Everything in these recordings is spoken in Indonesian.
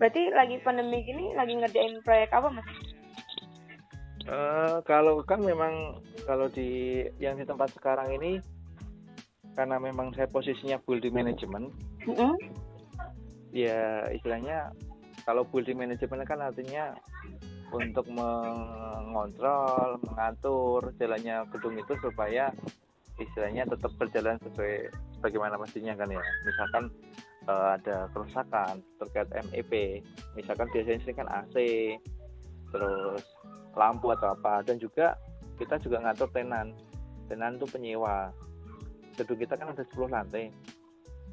Berarti lagi pandemi gini lagi ngerjain proyek apa mas? Uh, kalau kan memang kalau di yang di tempat sekarang ini karena memang saya posisinya building management, mm -hmm. ya istilahnya kalau building management kan artinya untuk mengontrol, mengatur jalannya gedung itu supaya istilahnya tetap berjalan sesuai bagaimana mestinya kan ya. Misalkan uh, ada kerusakan terkait MEP, misalkan biasanya sih kan AC, terus lampu atau apa. Dan juga kita juga ngatur tenan. Tenan itu penyewa. Gedung kita kan ada 10 lantai.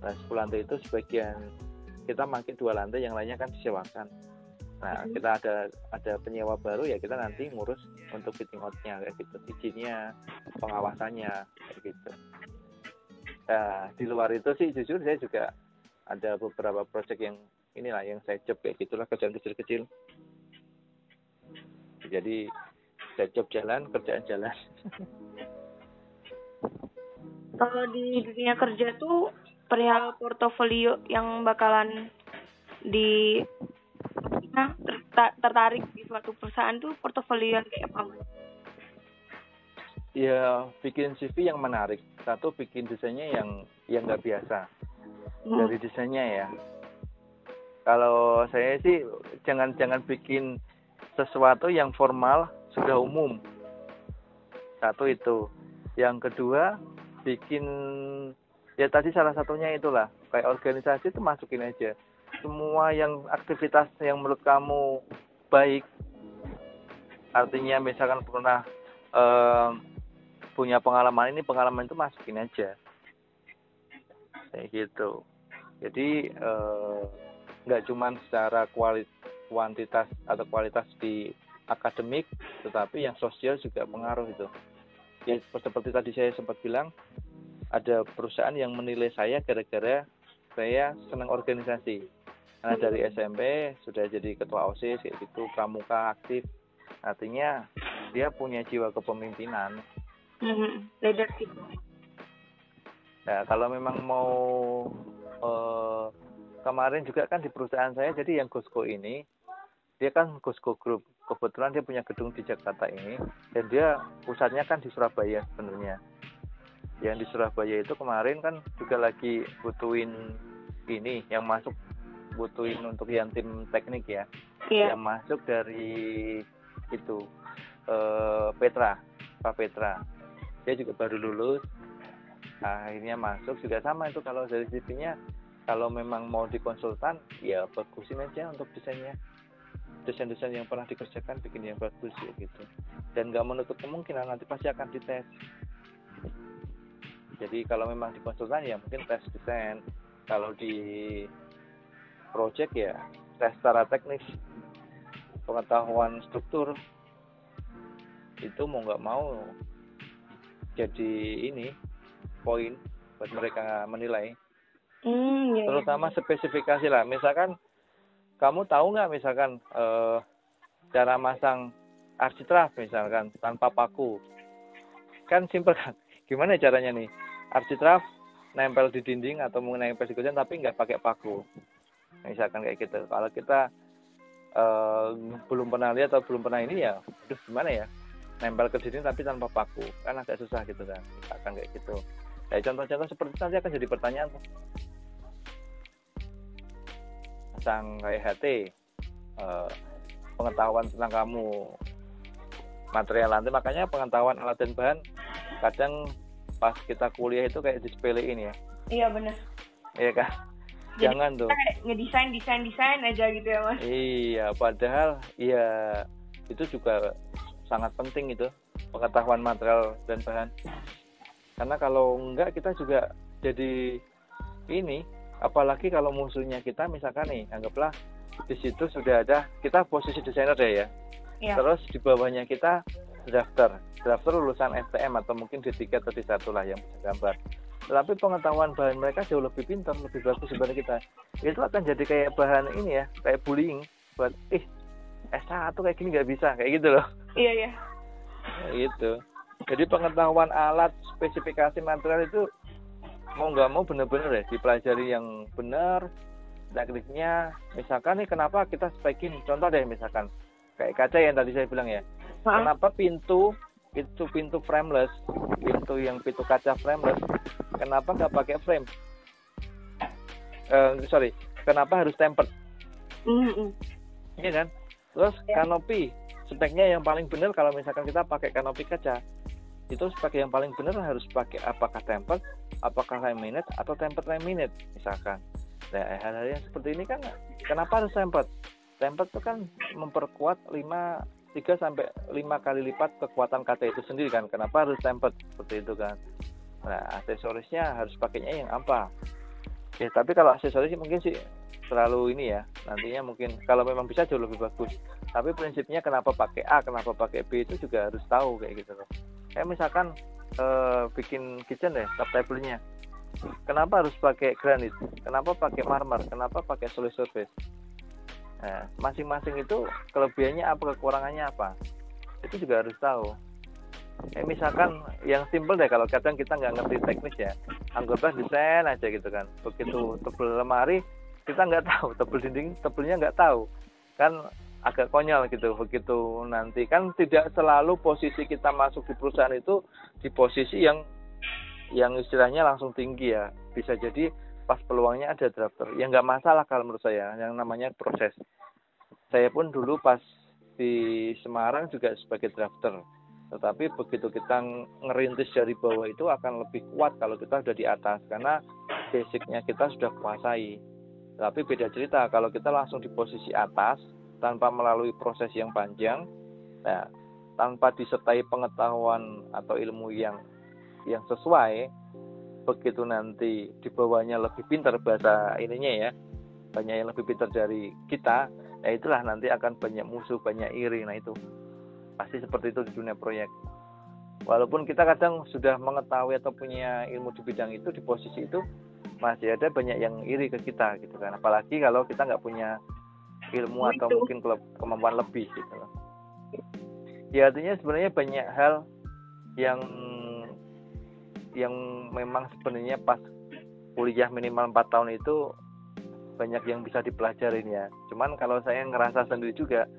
Nah 10 lantai itu sebagian kita makin dua lantai yang lainnya kan disewakan. Nah mm-hmm. kita ada ada penyewa baru ya kita nanti ngurus untuk fitting outnya kayak gitu. Izinnya pengawasannya kayak gitu. Nah di luar itu sih jujur saya juga ada beberapa project yang inilah yang saya job kayak gitulah kerjaan kecil-kecil jadi saya job jalan kerjaan jalan kalau di dunia kerja tuh perihal portofolio yang bakalan di nah, tertarik di suatu perusahaan tuh portofolio yang kayak apa? Ya bikin CV yang menarik. Satu bikin desainnya yang yang nggak biasa hmm. dari desainnya ya. Kalau saya sih jangan jangan bikin sesuatu yang formal sudah umum. Satu itu. Yang kedua, bikin ya tadi salah satunya itulah kayak organisasi itu masukin aja. Semua yang aktivitas yang menurut kamu baik artinya misalkan pernah eh, punya pengalaman ini pengalaman itu masukin aja kayak gitu jadi eh, nggak eh, cuma secara kualitas kuantitas atau kualitas di akademik, tetapi yang sosial juga pengaruh itu. Ya seperti tadi saya sempat bilang, ada perusahaan yang menilai saya gara-gara saya senang organisasi. Karena dari SMP sudah jadi ketua OSIS kayak gitu, pramuka aktif. Artinya dia punya jiwa kepemimpinan. Mm-hmm. Leadership. Nah, kalau memang mau uh, kemarin juga kan di perusahaan saya jadi yang Gosko ini dia kan Cusco Group. Kebetulan dia punya gedung di Jakarta ini dan dia pusatnya kan di Surabaya sebenarnya. Yang di Surabaya itu kemarin kan juga lagi butuhin ini yang masuk butuhin untuk yang tim teknik ya. Yeah. yang masuk dari itu uh, Petra Pak Petra. Dia juga baru lulus akhirnya masuk juga sama itu. Kalau dari CV-nya kalau memang mau dikonsultan ya bagusin aja untuk desainnya. Desain-desain yang pernah dikerjakan bikin yang bagus ya gitu. Dan nggak menutup kemungkinan nanti pasti akan dites. Jadi kalau memang di konsultan ya mungkin tes desain. Kalau di project ya tes secara teknis. Pengetahuan struktur. Itu mau nggak mau jadi ini poin buat mereka menilai. Hmm, ya, terutama spesifikasi lah. Misalkan kamu tahu nggak misalkan uh, cara masang architrave misalkan tanpa paku? Kan simpel kan? Gimana caranya nih? Architrave nempel di dinding atau nempel di tapi nggak pakai paku. Misalkan kayak gitu. Kalau kita uh, belum pernah lihat atau belum pernah ini ya aduh gimana ya? Nempel ke dinding tapi tanpa paku. Kan agak susah gitu kan? Akan kayak gitu ya contoh-contoh seperti itu nanti akan jadi pertanyaan pasang kayak HT uh, pengetahuan tentang kamu material lantai makanya pengetahuan alat dan bahan kadang pas kita kuliah itu kayak ini ya. Iya benar iya kan? Jadi jangan tuh. ngedesain desain desain aja gitu ya mas. Iya padahal iya itu juga sangat penting itu pengetahuan material dan bahan karena kalau enggak kita juga jadi ini apalagi kalau musuhnya kita misalkan nih anggaplah di situ sudah ada kita posisi desainer deh ya. Ya. terus di bawahnya kita drafter. Drafter lulusan STM atau mungkin D3 atau D1 lah yang bisa gambar. Tetapi pengetahuan bahan mereka jauh lebih pintar lebih bagus dibanding kita. Itu akan jadi kayak bahan ini ya kayak bullying. Buat ih S1 kayak gini nggak bisa kayak gitu loh. Iya iya. Gitu jadi pengetahuan alat spesifikasi material itu mau nggak mau benar-benar ya dipelajari yang benar tekniknya misalkan nih kenapa kita sebagian contoh deh misalkan kayak kaca yang tadi saya bilang ya Hah? kenapa pintu itu pintu frameless pintu yang pintu kaca frameless kenapa nggak pakai frame Eh sorry kenapa harus tempered Mm, mm. Iya kan? Terus Ya. kanopi, speknya yang paling benar kalau misalkan kita pakai kanopi kaca, itu spek yang paling benar harus pakai apakah tempered, apakah laminate atau tempered laminate misalkan. Nah, hal-hal yang seperti ini kan kenapa harus tempered? Tempered itu kan memperkuat 5 3 sampai 5 kali lipat kekuatan kaca itu sendiri kan. Kenapa harus tempered seperti itu kan? Nah, aksesorisnya harus pakainya yang apa? Ya, tapi kalau aksesoris mungkin sih terlalu ini ya nantinya mungkin kalau memang bisa jauh lebih bagus tapi prinsipnya kenapa pakai A kenapa pakai B itu juga harus tahu kayak gitu loh kayak misalkan eh, bikin kitchen deh top table-nya. Kenapa harus pakai granit? Kenapa pakai marmer? Kenapa pakai solid surface? Nah, masing-masing itu kelebihannya apa kekurangannya apa? Itu juga harus tahu. Kayak misalkan yang simple deh kalau kadang kita nggak ngerti teknis ya anggaplah desain aja gitu kan. Begitu tebel lemari kita nggak tahu tebel dinding tebelnya nggak tahu. Kan agak konyol gitu begitu. Nanti kan tidak selalu posisi kita masuk di perusahaan itu di posisi yang yang istilahnya langsung tinggi ya. Bisa jadi pas peluangnya ada drafter. Ya nggak masalah kalau menurut saya yang namanya proses. Saya pun dulu pas di Semarang juga sebagai drafter. Tetapi begitu kita ngerintis dari bawah itu akan lebih kuat kalau kita sudah di atas karena basicnya kita sudah kuasai. Tapi beda cerita kalau kita langsung di posisi atas tanpa melalui proses yang panjang, nah tanpa disertai pengetahuan atau ilmu yang yang sesuai, begitu nanti di bawahnya lebih pintar bahasa ininya ya, banyak yang lebih pintar dari kita, ya itulah nanti akan banyak musuh, banyak iri, nah itu pasti seperti itu di dunia proyek. Walaupun kita kadang sudah mengetahui atau punya ilmu di bidang itu di posisi itu, masih ada banyak yang iri ke kita gitu kan apalagi kalau kita nggak punya ilmu Oh, atau itu. mungkin kele- kemampuan lebih gitu loh ya artinya sebenarnya banyak hal yang yang memang sebenarnya pas kuliah minimal 4 tahun itu banyak yang bisa dipelajarin ya cuman kalau saya ngerasa sendiri juga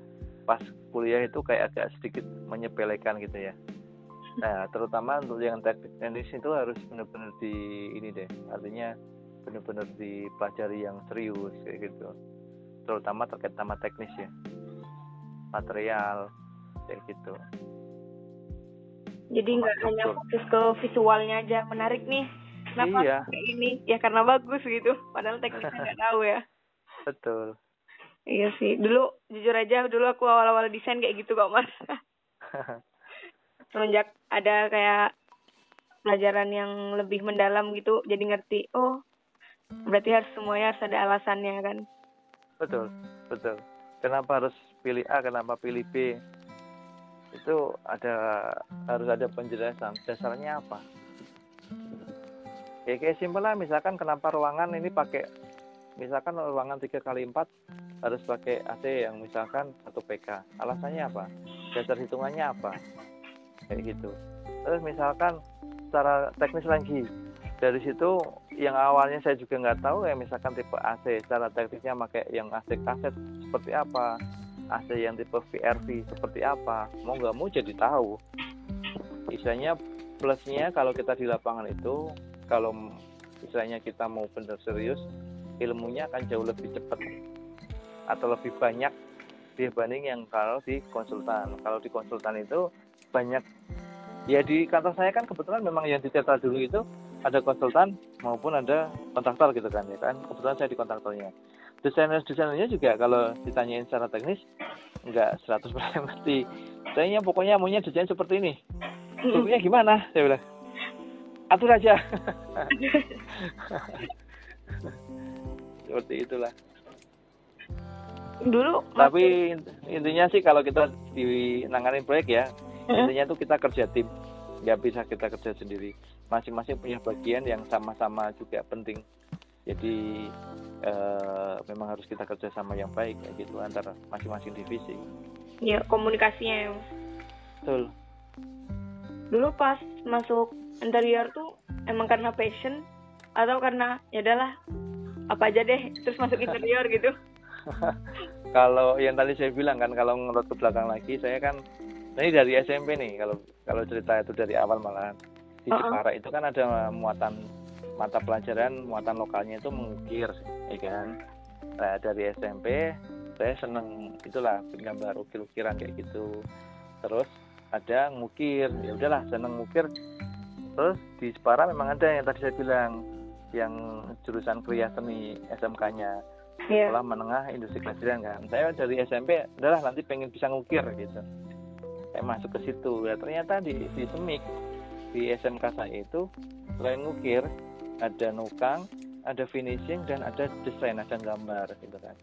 pas kuliah itu kayak agak sedikit menyepelekan gitu ya Nah, terutama untuk yang teknik teknis itu harus benar-benar di ini deh. Artinya benar-benar dipelajari yang serius kayak gitu. Terutama terkait sama teknis ya. Material kayak gitu. Jadi nggak hanya fokus ke visualnya aja menarik nih. Kenapa Iya. kayak ini? Ya karena bagus gitu. Padahal teknisnya nggak tahu ya. Betul. Iya sih. Dulu jujur aja dulu aku awal-awal desain kayak gitu kok mas. Semenjak ada kayak pelajaran yang lebih mendalam gitu, jadi ngerti. Oh, berarti harus semuanya harus ada alasannya kan. Betul, betul. Kenapa harus pilih A, kenapa pilih B? Itu ada harus ada penjelasan. Dasarnya apa? Ya kayak simpel lah, misalkan kenapa ruangan ini pakai misalkan ruangan 3 kali 4 harus pakai AC yang misalkan 1 PK. Alasannya apa? Dasar hitungannya apa? Kayak gitu. Terus misalkan secara teknis lagi dari situ yang awalnya saya juga nggak tahu ya misalkan tipe AC secara teknisnya pakai yang AC kaset seperti apa? AC yang tipe VRV seperti apa? Mau nggak mau jadi tahu. Istilahnya plusnya kalau kita di lapangan itu kalau istilahnya kita mau benar serius ilmunya akan jauh lebih cepat atau lebih banyak dibanding yang kalau di konsultan. Kalau di konsultan itu banyak ya di kantor saya kan kebetulan memang yang dicetak dulu itu ada konsultan maupun ada kontraktor gitu kan ya kan? Kebetulan saya di kontraktornya. Desainer desainernya juga kalau ditanyain secara teknis nggak 100% ngerti. Saya pokoknya maunya desain seperti ini. Bentuknya gimana? Saya bilang atur aja. Seperti itulah. Dulu tapi intinya sih kalau kita di nanganin proyek ya intinya tuh kita kerja tim. Nggak bisa kita kerja sendiri masing-masing punya bagian yang sama-sama juga penting. Jadi eh, memang harus kita kerja sama yang baik kayak gitu antara masing-masing divisi. Ya komunikasinya ya. Betul. Dulu pas masuk interior tuh emang karena passion atau karena ya adalah apa aja deh terus masuk interior gitu. Kalau yang tadi saya bilang kan kalau ngurut ke belakang lagi saya kan ini dari SMP nih kalau kalau cerita itu dari awal malah di Jepara uh -uh. itu kan ada muatan mata pelajaran muatan lokalnya itu mengukir ya kan? Nah dari SMP saya seneng. Itulah gambar ukir-ukiran kayak gitu. Terus ada ngukir. Ya udahlah seneng ngukir. Terus di Jepara memang ada yang tadi saya bilang yang jurusan kriya seni SMK-nya yeah. sekolah menengah industri kerajinan kan? Saya dari SMP adalah nanti pengen bisa ngukir gitu. Saya masuk ke situ. Ya ternyata di di semik di SMK saya itu selain ngukir ada nukang ada finishing dan ada desain ada gambar gitu kan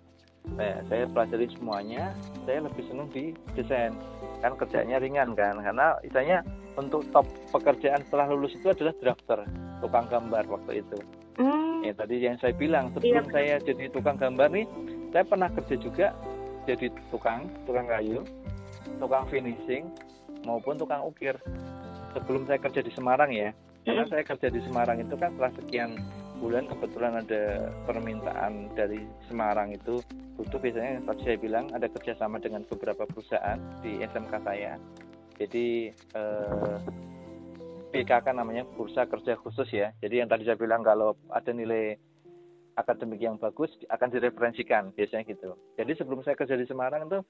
saya saya pelajari semuanya saya lebih senang di desain kan kerjanya ringan kan karena istilahnya untuk top pekerjaan setelah lulus itu adalah drafter tukang gambar waktu itu Hmm. Ya tadi yang saya bilang sebelum iya. saya jadi tukang gambar nih, saya pernah kerja juga jadi tukang, tukang kayu, tukang finishing maupun tukang ukir. Sebelum saya kerja di Semarang ya, karena hmm. saya kerja di Semarang itu kan setelah sekian bulan kebetulan ada permintaan dari Semarang itu butuh biasanya tadi saya bilang ada kerjasama dengan beberapa perusahaan di SMK saya. Jadi eh, BKK namanya Bursa Kerja Khusus ya. Jadi yang tadi saya bilang kalau ada nilai akademik yang bagus akan direferensikan biasanya gitu. Jadi sebelum saya kerja di Semarang itu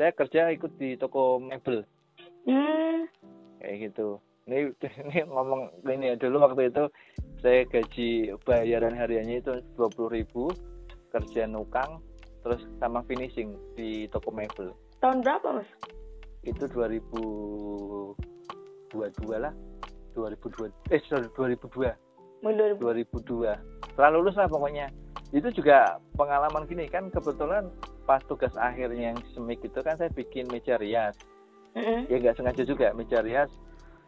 saya kerja ikut di toko mebel. Hmm. Kayak gitu. Ini, ini ngomong ini ya dulu waktu itu saya gaji bayaran hariannya itu dua puluh ribu kerja nukang terus sama finishing di toko mebel. Tahun berapa mas? Itu 2022 lah. 2002 eh sorry 2002 2002 setelah lulus lah pokoknya. Itu juga pengalaman gini kan kebetulan pas tugas akhirnya yang semik itu kan saya bikin meja rias. Mm-hmm. ya nggak sengaja juga meja rias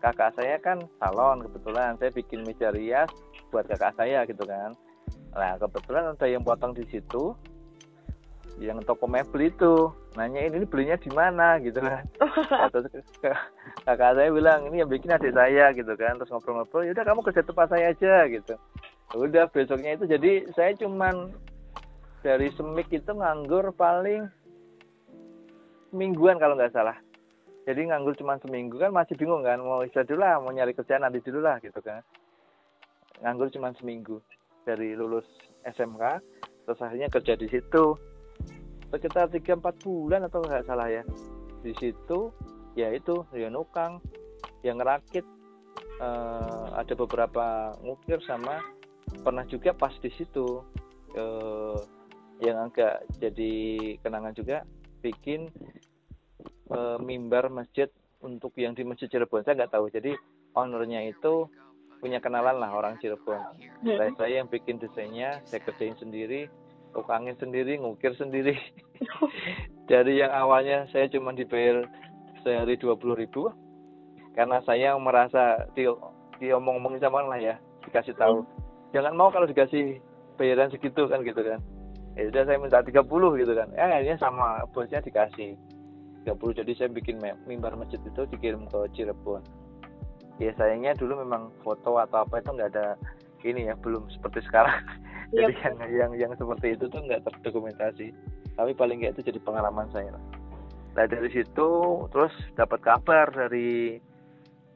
kakak saya kan salon kebetulan. Saya bikin meja rias buat kakak saya gitu kan. Nah kebetulan ada yang potong di situ yang toko mebel itu. Nanya ini belinya di mana? Gitu kan. Terus kakak saya bilang ini yang bikin adik saya gitu kan. Terus ngobrol-ngobrol ya udah kamu kerja tempat saya aja gitu. Udah besoknya itu jadi saya cuman dari semik itu nganggur paling mingguan kalau nggak salah jadi nganggur cuma seminggu kan masih bingung kan mau istirahat dulu lah mau nyari kerjaan nanti dulu lah gitu kan. Nganggur cuma seminggu dari lulus SMK terus akhirnya kerja di situ. Sekitar tiga empat bulan atau nggak salah ya. Di situ ya itu ya nukang yang ngerakit. Uh, ada beberapa ngukir sama pernah juga pas di situ. Uh, yang agak jadi kenangan juga bikin uh, mimbar masjid untuk yang di masjid Cirebon. Saya nggak tahu. Jadi ownernya itu punya kenalan lah orang Cirebon. Hmm. saya, saya yang bikin desainnya saya kerjain sendiri tukangin sendiri ngukir sendiri. Dari yang awalnya saya cuma dibayar sehari dua puluh ribu. Karena saya merasa di diomong-omongin sama lah ya dikasih tahu. Hmm. jangan mau kalau dikasih bayaran segitu kan gitu kan. Ya sudah saya minta 30 gitu kan. Ya akhirnya sama bosnya dikasih 30 jadi saya bikin mimbar masjid itu dikirim ke Cirebon. Ya sayangnya dulu memang foto atau apa itu nggak ada ini ya belum seperti sekarang. Jadi yep. yang yang yang seperti itu tuh nggak terdokumentasi. Tapi paling nggak itu jadi pengalaman saya nah dari situ terus dapat kabar dari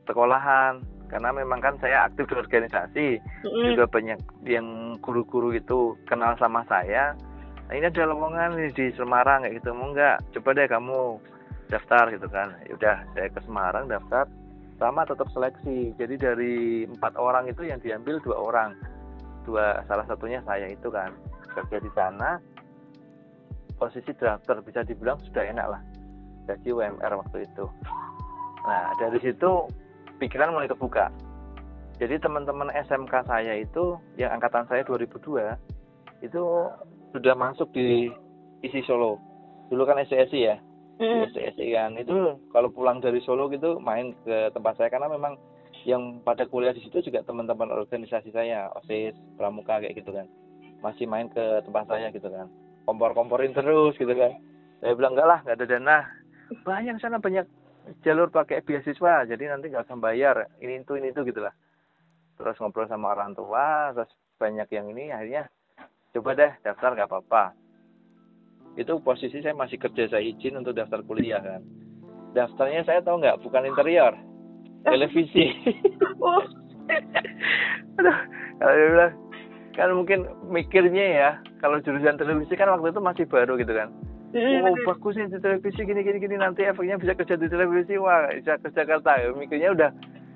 sekolahan. Karena memang kan saya aktif di organisasi. Mm-hmm. juga banyak yang guru-guru itu kenal sama saya. Nah, ini ada lowongan di Semarang kayak gitu. Mau nggak? Coba deh kamu daftar gitu kan. Ya udah saya ke Semarang daftar sama tetap seleksi. Jadi dari empat orang itu yang diambil dua orang. Dua salah satunya saya itu kan. Kerja di sana posisi drafter bisa dibilang sudah enak lah. Gaji UMR waktu itu. Nah dari situ pikiran mulai kebuka. Jadi teman-teman SMK saya itu yang angkatan saya 2002 itu sudah masuk di isi Solo. Dulu kan SCSI ya mm. Kan itu kalau pulang dari Solo gitu main ke tempat saya karena memang yang pada kuliah di situ juga teman-teman organisasi saya osis pramuka kayak gitu kan. Masih main ke tempat saya gitu kan. Kompor-komporin terus gitu kan. Saya bilang enggak lah nggak ada dana. Banyak sana banyak jalur pakai beasiswa jadi nanti nggak usah bayar ini itu ini itu gitulah terus ngobrol sama orang tua terus banyak yang ini akhirnya coba deh daftar nggak apa-apa itu posisi saya masih kerja saya izin untuk daftar kuliah kan. Daftarnya saya tahu nggak? Bukan interior. Televisi. Oh. aduh kalau dia bilang kan mungkin mikirnya ya kalau jurusan televisi kan waktu itu masih baru gitu kan. Mm, oh betul. bagus nih di televisi gini gini gini nanti efeknya bisa kerja di televisi. Wah bisa ke Jakarta. Ya mikirnya udah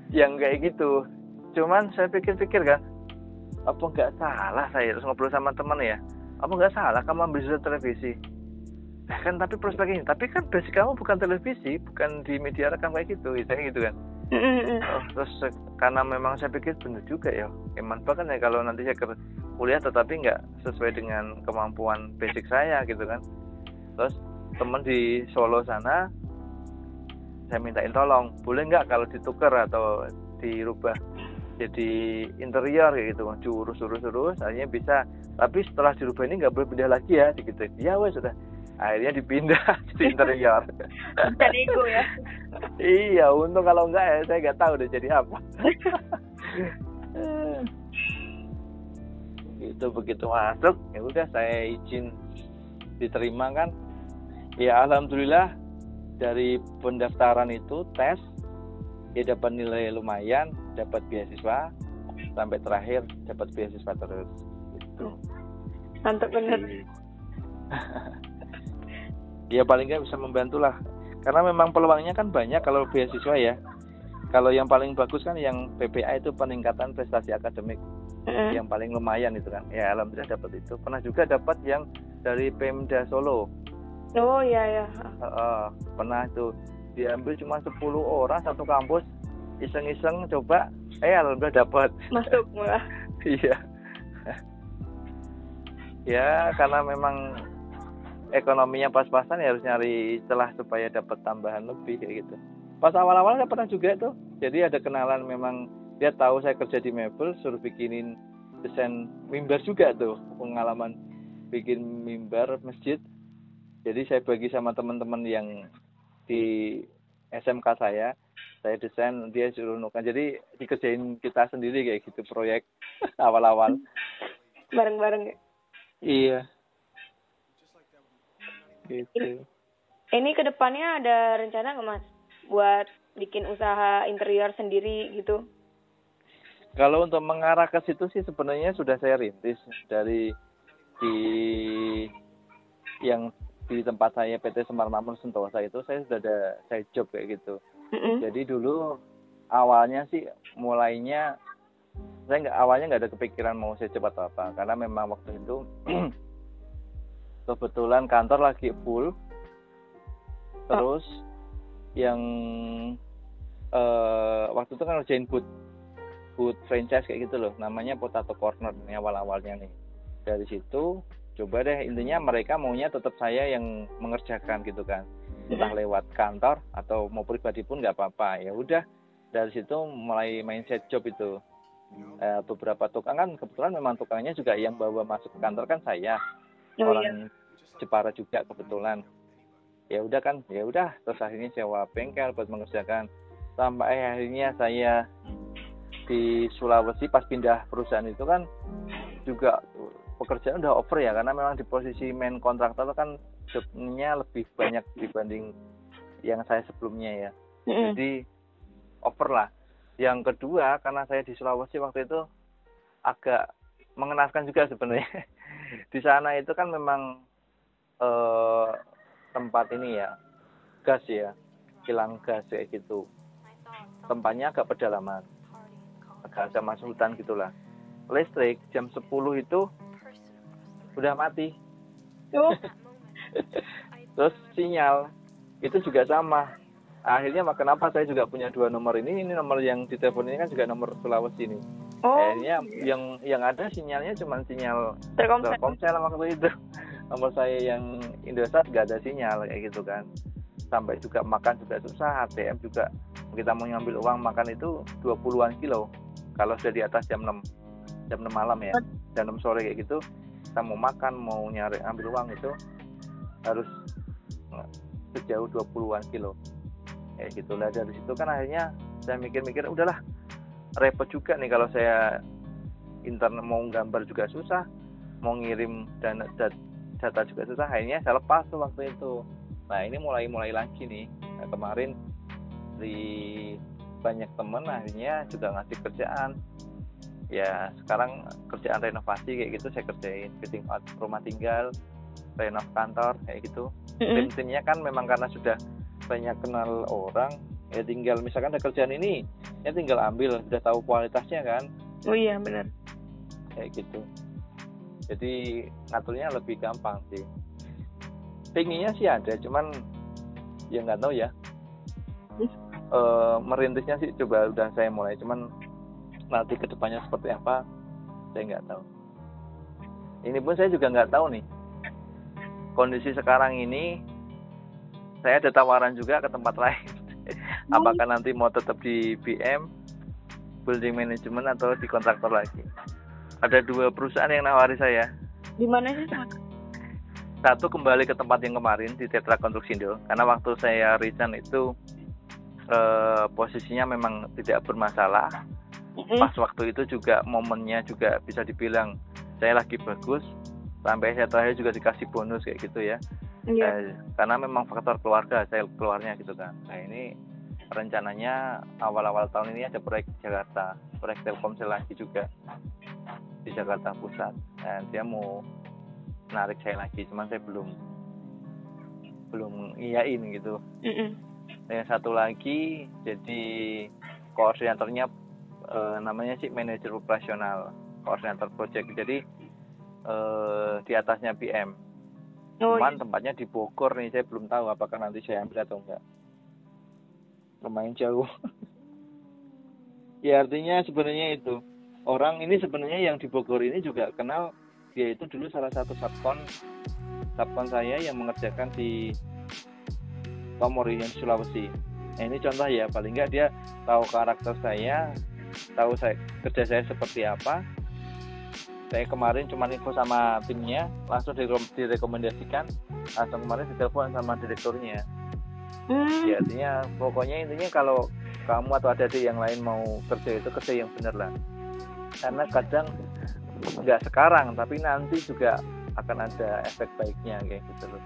yang kayak gitu. Cuman saya pikir-pikir kan apa nggak salah saya terus ngobrol sama teman ya apa nggak salah kamu ambil jurusan televisi? Eh, kan tapi prospeknya tapi kan basic kamu bukan televisi bukan di media rekam kayak gitu saya gitu kan. Oh, terus eh, karena memang saya pikir benar juga ya eman banget ya kalau nanti saya kuliah tetapi nggak sesuai dengan kemampuan basic saya gitu kan? Terus teman di Solo sana saya mintain tolong boleh nggak kalau ditukar atau dirubah jadi interior kayak gitu curus urus urus akhirnya bisa. Tapi setelah dirubah ini nggak boleh pindah lagi ya gitu. Ya wes sudah akhirnya dipindah jadi interior. Bukan ego ya. iya untung kalau enggak ya saya nggak tahu udah jadi apa. Itu begitu masuk ya udah saya izin diterima kan. Ya alhamdulillah dari pendaftaran itu tes ya dapat nilai lumayan dapat beasiswa sampai terakhir dapat beasiswa terus gitu. Mantap bener. ya paling nggak bisa membantu lah karena memang peluangnya kan banyak kalau beasiswa ya. Kalau yang paling bagus kan yang PPA itu peningkatan prestasi akademik. Mm. yang paling lumayan itu kan. Ya alhamdulillah dapat itu. Pernah juga dapat yang dari Pemda Solo. Oh iya ya. Heeh, pernah itu. Diambil cuma 10 orang satu kampus iseng-iseng coba eh alhamdulillah dapat. Masuk malah. iya. Ya karena memang ekonominya pas-pasan ya harus nyari celah supaya dapat tambahan lebih kayak gitu. Pas awal-awal saya pernah juga tuh. Jadi ada kenalan memang dia tahu saya kerja di Mebel suruh bikinin desain mimbar juga tuh. Pengalaman bikin mimbar masjid. Jadi saya bagi sama teman-teman yang di SMK saya saya desain dia suruh nukan jadi dikerjain kita sendiri kayak gitu proyek awal-awal Bareng-bareng. ya. iya gitu Ini ke depannya ada rencana nggak mas? Buat bikin usaha interior sendiri gitu? kalau untuk mengarah ke situ sih sebenarnya sudah saya rintis dari di yang di tempat saya PT Semar Makmur Sentosa itu saya sudah ada side job kayak gitu Mm-mm. jadi dulu awalnya sih mulainya saya nggak awalnya nggak ada kepikiran mau saya atau apa. Karena memang waktu itu kebetulan kantor lagi full. Terus yang eh, waktu itu kan ngerjain booth booth franchise kayak gitu loh. Namanya Potato Corner ini awal awalnya nih. Dari situ coba deh intinya mereka maunya tetap saya yang mengerjakan gitu kan entah lewat kantor atau mau pribadi pun nggak apa-apa. Ya udah dari situ mulai mindset job itu. Eh, beberapa tukang kan kebetulan memang tukangnya juga yang bawa masuk ke kantor kan saya. Oh iya. orang Jepara juga kebetulan. Ya udah kan ya udah. Terus akhirnya sewa bengkel buat mengerjakan. Sampai akhirnya saya di Sulawesi pas pindah perusahaan itu kan juga pekerjaan udah over ya karena memang di posisi main kontraktor kan jobnya lebih banyak dibanding yang saya sebelumnya ya. Mm-mm. jadi over lah. Yang kedua karena saya di Sulawesi waktu itu agak mengenaskan juga sebenarnya. Di sana itu kan memang eh, tempat ini ya gas ya kilang gas kayak gitu. Tempatnya agak pedalaman. Agak agak masuk hutan gitulah. Listrik jam 10 itu udah mati. Oh, terus sinyal itu juga sama. Akhirnya mak- kenapa saya juga punya dua nomor ini? Ini nomor yang di telepon ini kan juga nomor Sulawesi ini. Oh, akhirnya yang yang ada sinyalnya cuma sinyal Telkomsel. Telkomsel waktu itu. Nomor saya yang Indosat nggak ada sinyal kayak gitu kan. Sampai juga makan juga susah ATM juga. Kita mau ngambil uang makan itu 20-an kilo. Kalau sudah di atas jam 6 jam 6 malam ya jam 6 sore kayak gitu kita mau makan mau nyari ambil uang itu harus sejauh 20-an kilo. Kayak gitu lah dari situ kan akhirnya saya mikir-mikir udahlah repot juga nih kalau saya internet mau gambar juga susah mau ngirim dat- data juga susah. Akhirnya saya lepas tuh waktu itu. Nah ini mulai mulai lagi nih. Nah, kemarin di banyak temen akhirnya juga ngasih kerjaan. Ya sekarang kerjaan renovasi kayak gitu saya kerjain. Fitting rumah tinggal renov kantor kayak gitu. Tim-timnya kan memang karena sudah banyak kenal orang ya tinggal misalkan ada kerjaan ini ya tinggal ambil sudah tahu kualitasnya kan. Oh iya benar. Kayak gitu. Jadi ngaturnya lebih gampang sih. Pinginnya sih ada cuman ya nggak tahu ya. Eh, merintisnya sih coba udah saya mulai cuman nanti ke depannya seperti apa saya nggak tahu. Ini pun saya juga nggak tahu nih kondisi sekarang ini saya ada tawaran juga ke tempat lain. Apakah nanti mau tetap di BM building management atau di kontraktor lagi? Ada dua perusahaan yang nawari saya. Di mana sih satu kembali ke tempat yang kemarin di Tetra Konstruksindo karena waktu saya resign itu eh, posisinya memang tidak bermasalah. Pas waktu itu juga momennya juga bisa dibilang saya lagi bagus sampai saya terakhir juga dikasih bonus kayak gitu ya. Iya. Eh, karena memang faktor keluarga saya keluarnya gitu kan. Nah ini rencananya awal-awal tahun ini ada proyek di Jakarta proyek Telkomsel lagi juga di Jakarta Pusat. Dan dia mau narik saya lagi cuman saya belum belum iyain gitu. Mm-mm. dan yang satu lagi jadi koordinatornya eh, namanya sih manajer operasional koordinator project. Jadi eh, di atasnya PM oh cuman iya. tempatnya di Bogor nih saya belum tahu apakah nanti saya ambil atau enggak. Lumayan jauh. Ya artinya sebenarnya itu orang ini sebenarnya yang di Bogor ini juga kenal dia itu dulu salah satu subkon subkon saya yang mengerjakan di Tomori yang di Sulawesi. Nah, ini contoh ya paling enggak dia tahu karakter saya tahu saya kerja saya seperti apa saya kemarin cuma info sama timnya langsung dire- direkomendasikan. Langsung kemarin ditelepon sama direkturnya. Hmm. ya artinya pokoknya intinya kalau kamu atau adik yang lain mau kerja itu kerja yang benar lah. Karena kadang nggak sekarang tapi nanti juga akan ada efek baiknya kayak gitu loh.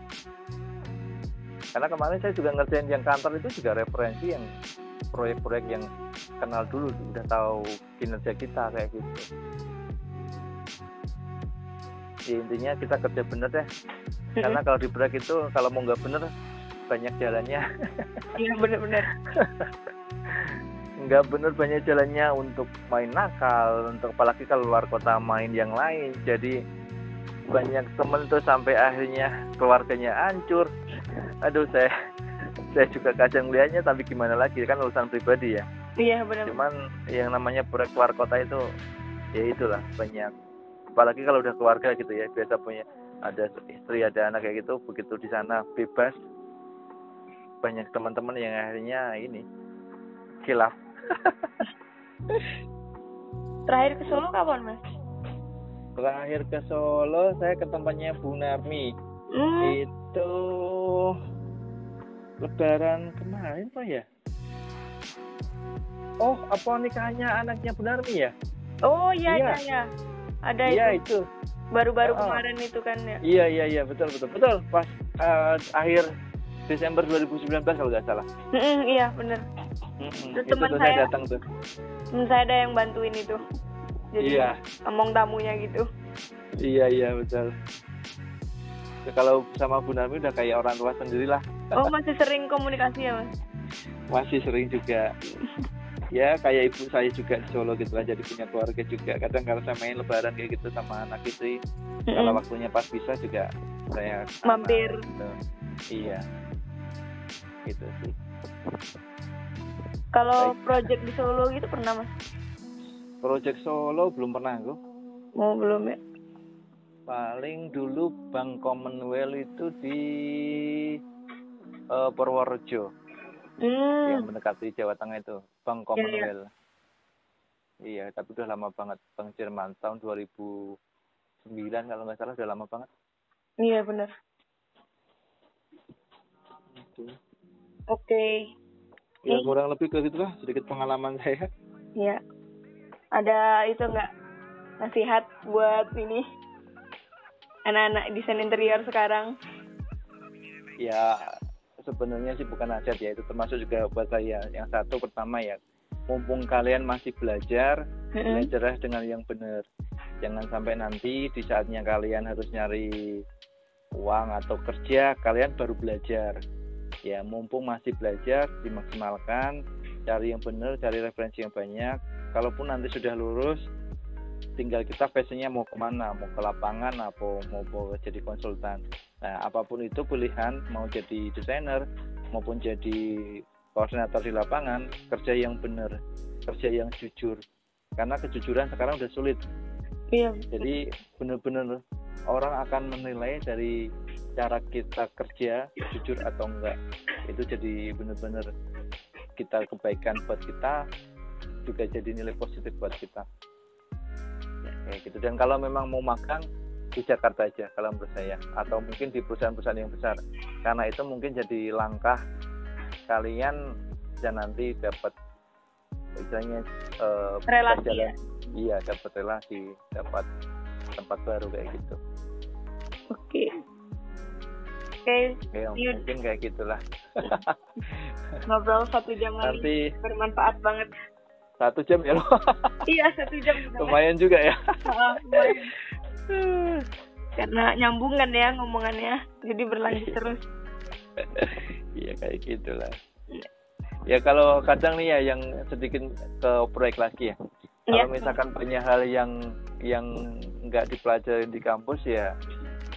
Karena kemarin saya juga ngerjain yang kantor itu juga referensi yang proyek-proyek yang kenal dulu udah tahu kinerja kita kayak gitu ya intinya kita kerja bener deh karena kalau di proyek itu kalau mau nggak bener banyak jalannya. Iya benar-benar nggak bener banyak jalannya untuk main nakal untuk apalagi kalau luar kota main yang lain. Jadi banyak temen tuh sampai akhirnya keluarganya hancur. Aduh saya saya juga kadang lihatnya tapi gimana lagi? Kan urusan pribadi ya. Iya benar cuman yang namanya proyek keluar kota itu ya itulah banyak apalagi kalau udah keluarga gitu ya biasa punya ada istri ada anak kayak gitu begitu di sana bebas. Banyak teman-teman yang akhirnya ini kilaf. Terakhir ke Solo kapan mas? Terakhir ke Solo saya ke tempatnya Bu Narmi. Hmm. itu lebaran kemarin pak ya? Oh apa nikahnya anaknya Bu Narmi ya? Oh iya Iya. iya iya ada iya itu baru-baru Oh. kemarin itu kan ya Iya iya iya betul betul betul pas eh, akhir Desember 2019 kalau nggak salah. Mm-mm, iya bener Mm-mm, Terus itu teman saya saya- datang tuh. temen saya ada yang bantuin itu jadi Iya ngomong tamunya gitu iya iya betul. Ya, kalau sama Bu Nami udah kayak orang tua sendiri lah. oh masih sering komunikasi ya mas Masih sering juga. Ya kayak ibu saya juga di Solo gitu lah jadi punya keluarga juga. Kadang kalau saya main lebaran kayak gitu sama anak istri, kalau Mm-mm. waktunya pas bisa juga saya Mampir. gitu. Iya. Gitu sih. kalau Baik. project di Solo gitu pernah mas Project Solo belum pernah gue. mau belum ya paling dulu Bank Commonwealth itu di eh, Purworejo yang hmm. mendekati Jawa Tengah itu Bank iya. Commonwealth iya tapi udah lama banget Bank Jerman tahun 2009 kalau nggak salah udah lama banget iya bener Itu. oke ya Ih. kurang lebih ke gitu lah sedikit pengalaman saya Iya. Ada itu enggak nasihat buat ini anak-anak desain interior sekarang? Ya sebenarnya sih bukan hajat ya itu termasuk juga buat saya. Yang satu pertama ya mumpung kalian masih belajar belajar dengan yang benar. Jangan sampai nanti di saatnya kalian harus nyari uang atau kerja kalian baru belajar. Ya mumpung masih belajar dimaksimalkan cari yang benar, cari referensi yang banyak. Kalaupun nanti sudah lulus, tinggal kita passionnya mau ke mana, mau ke lapangan, atau mau, mau jadi konsultan. Nah, apa pun itu pilihan, mau jadi desainer, maupun jadi koordinator di lapangan, kerja yang benar, kerja yang jujur. Karena kejujuran sekarang udah sulit. Iya. Jadi benar-benar orang akan menilai dari cara kita kerja jujur atau enggak. Itu jadi benar-benar kita kebaikan buat kita juga jadi nilai positif buat kita kayak gitu. Dan kalau memang mau makan di Jakarta aja kalau menurut saya. Atau mungkin di perusahaan-perusahaan yang besar. Karena itu mungkin jadi langkah kalian dan nanti dapat misalnya uh, relasi ya? iya dapat relasi dapat tempat baru kayak gitu. Oke. Okay okay. ya, mungkin kayak gitulah. Ngobrol satu jam nanti bermanfaat banget satu jam ya lo? Iya satu jam lumayan juga ya. Karena nyambungan ya ngomongannya jadi berlanjut terus. Iya kayak gitulah. Iya. ya kalau kadang nih ya yang sedikit ke proyek lagi ya. Kalau ya. misalkan banyak hal yang yang nggak dipelajari di kampus ya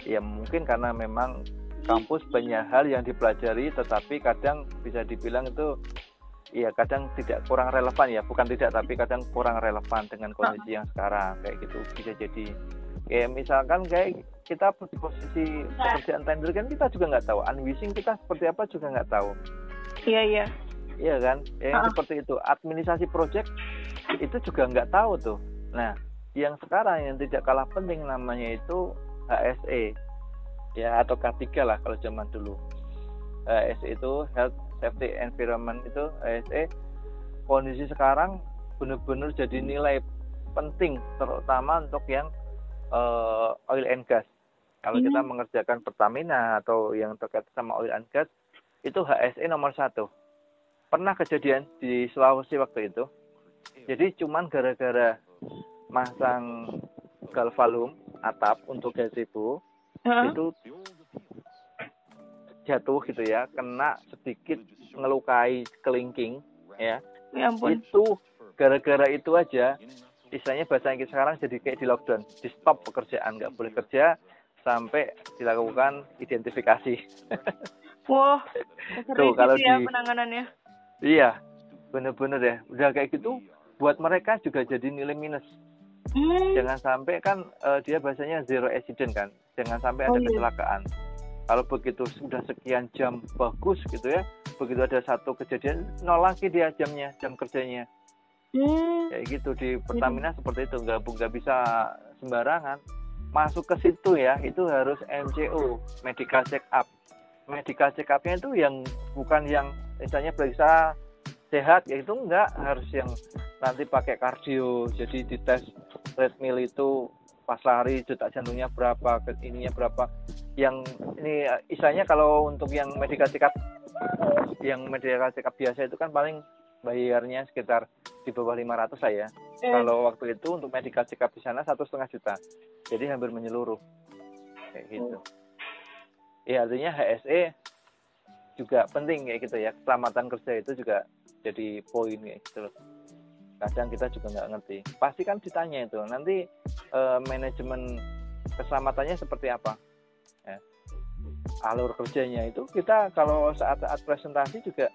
ya mungkin karena memang kampus banyak hal yang dipelajari tetapi kadang bisa dibilang itu ya kadang tidak kurang relevan ya. Bukan tidak tapi kadang kurang relevan dengan kondisi yang sekarang. Kayak gitu bisa jadi. Kayak misalkan kayak kita di posisi pekerjaan tender kan kita juga nggak tahu. Unwishing kita seperti apa juga nggak tahu. Iya iya. Iya kan? Ya, yang uh. seperti itu. Administrasi project itu juga nggak tahu tuh. Nah yang sekarang yang tidak kalah penting namanya itu HSE ya atau K3 lah kalau zaman dulu. ASE itu Health Safety Environment itu ASE kondisi sekarang benar-benar jadi nilai penting terutama untuk yang uh, oil and gas kalau hmm. kita mengerjakan Pertamina atau yang terkait sama oil and gas itu HSE nomor satu pernah kejadian di Sulawesi waktu itu jadi cuman gara-gara masang galvalum atap untuk gazebo huh? itu jatuh gitu ya kena sedikit ngelukai kelingking ya, ya ampun. itu gara-gara itu aja istilahnya bahasa Inggris sekarang jadi kayak di lockdown di stop pekerjaan nggak boleh kerja sampai dilakukan identifikasi wah tuh kalau ya di penanganannya iya bener-bener ya udah kayak gitu buat mereka juga jadi nilai minus Hmm. Jangan sampai kan uh, dia bahasanya zero accident kan. Jangan sampai ada oh, iya. kecelakaan. Kalau begitu sudah sekian jam bagus gitu ya. Begitu ada satu kejadian nol lagi dia jamnya, jam kerjanya. Hmm. Kayak gitu di Pertamina hmm. seperti itu nggak nggak bisa sembarangan. Masuk ke situ ya, itu harus MCO, medical check up. Medical check upnya itu yang bukan yang misalnya periksa sehat ya itu enggak harus yang nanti pakai kardio jadi dites treadmill itu pas lari detak jantungnya berapa ininya berapa yang ini istilahnya kalau untuk yang medical check up yang medical check up biasa itu kan paling bayarnya sekitar di bawah 500 saya eh. kalau waktu itu untuk medical check up di sana satu setengah juta jadi hampir menyeluruh kayak gitu oh. ya artinya HSE juga penting kayak gitu ya keselamatan kerja itu juga jadi poin kayak gitu loh kadang kita juga nggak ngerti pasti kan ditanya itu nanti uh, manajemen keselamatannya seperti apa ya. Alur kerjanya itu kita kalau saat-saat presentasi juga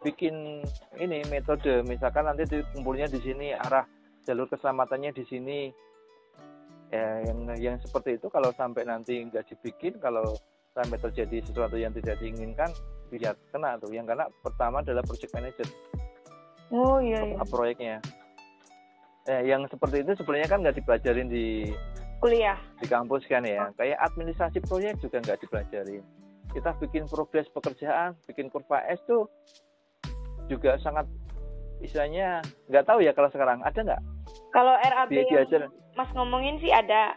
bikin ini metode. Misalkan nanti kumpulnya di sini arah jalur keselamatannya di sini. Ya yang yang seperti itu kalau sampai nanti nggak dibikin kalau sampai terjadi sesuatu yang tidak diinginkan bisa kena tuh. Yang kena pertama adalah project manager. Oh iya, iya. proyeknya. Eh, yang seperti itu sebenarnya kan nggak dipelajarin di kuliah. Di kampus kan ya. Oh. kayak administrasi proyek juga nggak dipelajarin kita bikin progres pekerjaan bikin kurva S tuh juga sangat istilahnya nggak tahu ya kalau sekarang. Ada nggak? Kalau RAB yang Mas ngomongin sih ada.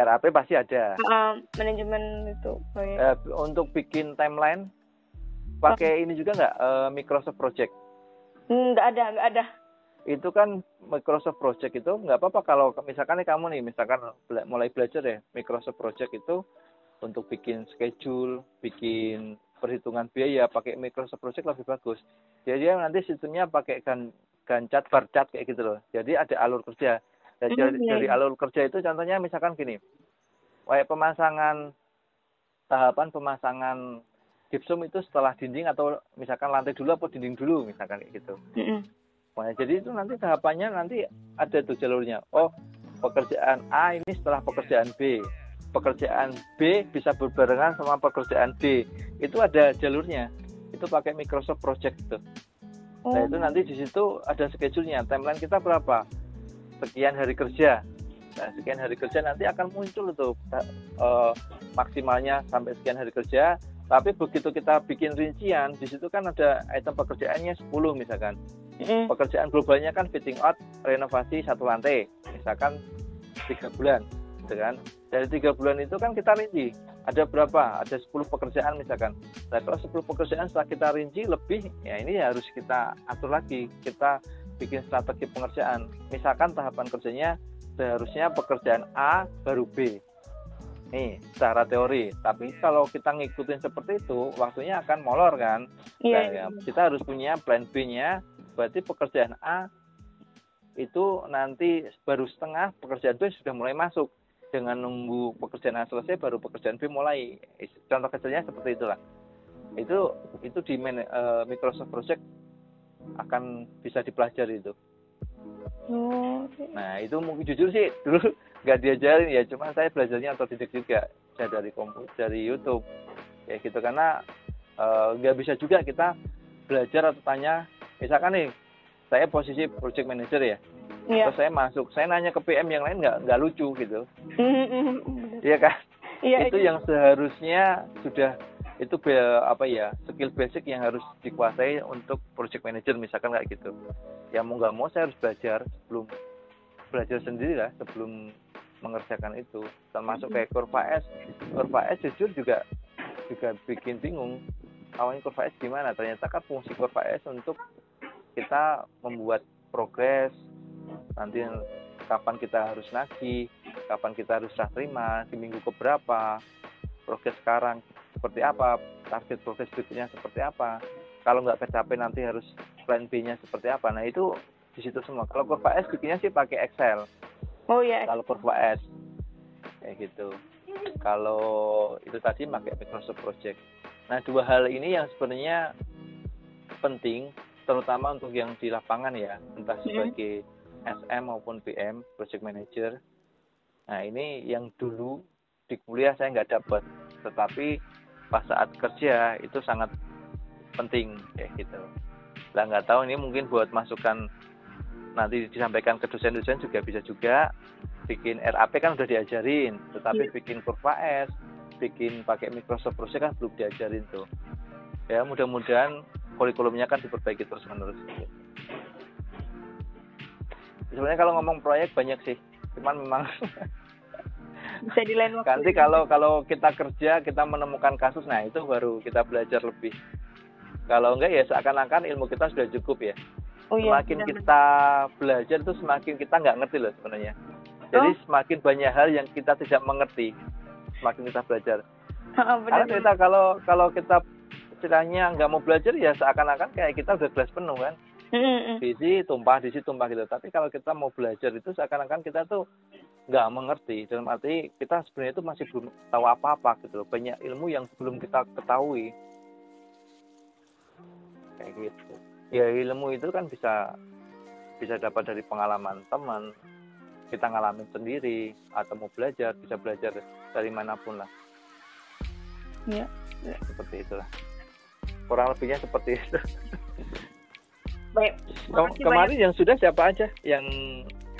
RAP pasti ada. Uh, manajemen itu proyek. Eh, untuk bikin timeline pakai ini juga nggak eh, Microsoft Project? Hmm, nggak ada nggak ada itu kan Microsoft Project itu nggak apa-apa kalau misalkan nih kamu nih misalkan bela- mulai belajar ya Microsoft Project itu untuk bikin schedule, bikin perhitungan biaya pakai Microsoft Project lebih bagus. Jadi dia nanti sistemnya pakai gan Gantt bar chart kayak gitu loh. Jadi ada alur kerja. Dari, Hmm, iya, dari iya. alur kerja itu contohnya misalkan gini, kayak pemasangan tahapan pemasangan gypsum itu setelah dinding atau misalkan lantai dulu atau dinding dulu misalkan kayak gitu. Mm-mm. Nah, jadi itu nanti tahapannya nanti ada tuh jalurnya. Oh, pekerjaan A ini setelah pekerjaan B. Pekerjaan B bisa berbarengan sama pekerjaan D. Itu ada jalurnya. Itu pakai Microsoft Project itu. Oh, Nah, itu nanti di situ ada schedule-nya. Timeline kita berapa? Sekian hari kerja. Nah, sekian hari kerja nanti akan muncul tuh eh, maksimalnya sampai sekian hari kerja. Tapi begitu kita bikin rincian, di situ kan ada item pekerjaannya 10 misalkan mm-mm. pekerjaan globalnya kan fitting out renovasi satu lantai misalkan tiga bulan gitu kan. Dari tiga bulan itu kan kita rinci. Ada berapa? Ada 10 pekerjaan misalkan. Nah kalau 10 pekerjaan setelah kita rinci lebih ya ini harus kita atur lagi. Kita bikin strategi pengerjaan. Misalkan tahapan kerjanya seharusnya pekerjaan A baru B. Nih secara teori. Tapi kalau kita ngikutin seperti itu waktunya akan molor kan. Iya Nah, iya. ya, kita harus punya plan B-nya. Berarti pekerjaan A itu nanti baru setengah, pekerjaan B sudah mulai masuk. Dengan nunggu pekerjaan A selesai, baru pekerjaan B mulai. Contoh kecilnya seperti itulah. Itu itu di eh, Microsoft Project akan bisa dipelajari itu. Oh, Nah itu mungkin jujur sih dulu nggak diajarin ya, cuma saya belajarnya otodidak juga, saya dari komputer, dari YouTube, kayak gitu karena eh, nggak bisa juga kita belajar atau tanya, misalkan nih saya posisi project manager ya, iya. terus saya masuk, saya nanya ke PM yang lain nggak nggak lucu gitu, bener. iya kan? Iya, itu yang seharusnya sudah itu be- apa ya skill basic yang harus dikuasai untuk project manager misalkan kayak gitu. Ya mau nggak mau saya harus belajar sebelum belajar sendiri lah sebelum mengerjakan itu. Termasuk kayak kurva S. Kurva S jujur juga juga bikin bingung. Awalnya kurva S gimana? Ternyata kan fungsi kurva S untuk kita membuat progres. Nanti kapan kita harus nagih kapan kita harus serah terima di minggu keberapa progres sekarang seperti apa target progres berikutnya seperti apa. Kalau nggak kecapai nanti harus plan B-nya seperti apa. Nah itu di situ semua. Kalau kurva S bikinnya sih pakai Excel. Oh iya. kalau kurva S. Kayak gitu. Kalau itu tadi pakai Microsoft Project. Nah dua hal ini yang sebenarnya penting terutama untuk yang di lapangan ya entah sebagai SM maupun PM Project Manager. Nah ini yang dulu di kuliah saya nggak dapat tetapi pas saat kerja itu sangat penting kayak gitu. Lah nggak tahu ini mungkin buat masukan nanti disampaikan ke dosen-dosen juga bisa juga. Bikin RAP kan udah diajarin tetapi Iya. bikin kurva S bikin pakai Microsoft Project kan belum diajarin tuh. Ya mudah-mudahan kurikulumnya kan diperbaiki terus menerus sebenarnya kalau ngomong proyek banyak sih cuman memang Bisa di lain waktu. nanti kalau kalau kita kerja kita menemukan kasus nah itu baru kita belajar lebih kalau enggak ya seakan-akan ilmu kita sudah cukup ya oh, iya, semakin benar, kita belajar itu semakin kita nggak ngerti loh sebenarnya jadi Oh. semakin banyak hal yang kita tidak mengerti semakin kita belajar. Ha, benar, karena kita kalau kalau kita istilahnya nggak mau belajar ya seakan-akan kayak kita udah gelas penuh kan? Diisi tumpah diisi tumpah gitu. Tapi kalau kita mau belajar itu seakan-akan kita tuh nggak mengerti. Dalam arti kita sebenarnya itu masih belum tahu apa-apa gitu loh. Banyak ilmu yang belum kita ketahui. Kayak gitu. Ya ilmu itu kan bisa bisa dapat dari pengalaman teman. Kita ngalamin sendiri atau mau belajar bisa belajar dari mana pun lah. Iya. seperti itulah kurang lebihnya seperti itu Baik. Kem- kemarin yang sudah siapa aja yang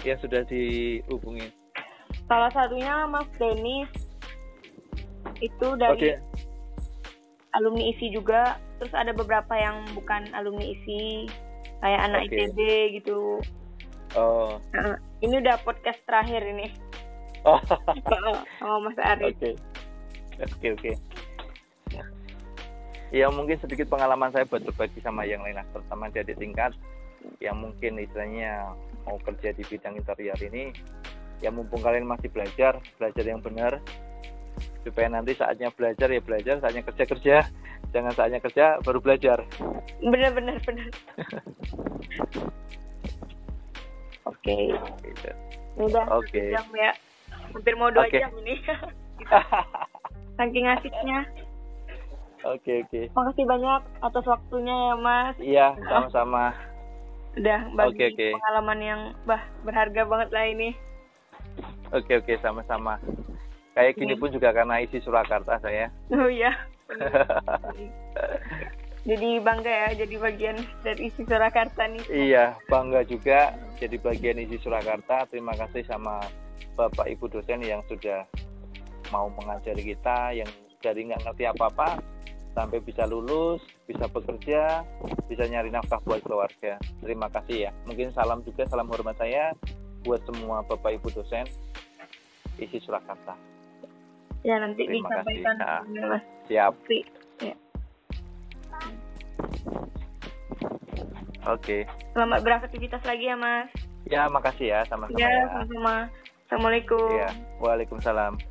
yang sudah dihubungi? Salah satunya Mas Denis itu dari Oke, alumni ISI juga. Terus ada beberapa yang bukan alumni ISI, kayak anak Oke. ITB gitu. oh, Nah, ini udah podcast terakhir ini. oh, Heeh. Mas Arif. Oke. Oke, oke. Ya mungkin sedikit pengalaman saya buat berbagi sama yang lain, lah, terutama di adik tingkat yang mungkin istilahnya mau kerja di bidang interior ini, ya mumpung kalian masih belajar, belajar yang benar, supaya nanti saatnya belajar ya belajar, saatnya kerja kerja, jangan saatnya kerja baru belajar. Benar benar benar. Oke. Gitu. Udah Oke. jam ya. Hampir mau dua Oke. jam ini. Saking asiknya. Oke oke. Makasih banyak atas waktunya ya Mas. Iya sama-sama. Udah bagi Oke, oke. pengalaman yang bah berharga banget lah ini. Oke oke sama-sama. Kayak gini Oke. pun juga karena isi Surakarta saya. Oh iya. jadi bangga ya jadi bagian dari isi Surakarta nih. Iya, bangga juga jadi bagian isi Surakarta. Terima kasih sama Bapak Ibu dosen yang sudah mau mengajari kita, yang dari nggak ngerti apa-apa sampai bisa lulus, bisa bekerja, bisa nyari nafkah buat keluarga. Terima kasih ya. Mungkin salam juga, salam hormat saya buat semua Bapak Ibu dosen isi Surakarta. Ya nanti Terima kasih. Nah. Siap. Ya. Oke. Selamat beraktivitas lagi ya Mas. Ya, makasih ya sama-sama Ya, ya. sama-sama. Assalamualaikum. Iya. Waalaikumsalam.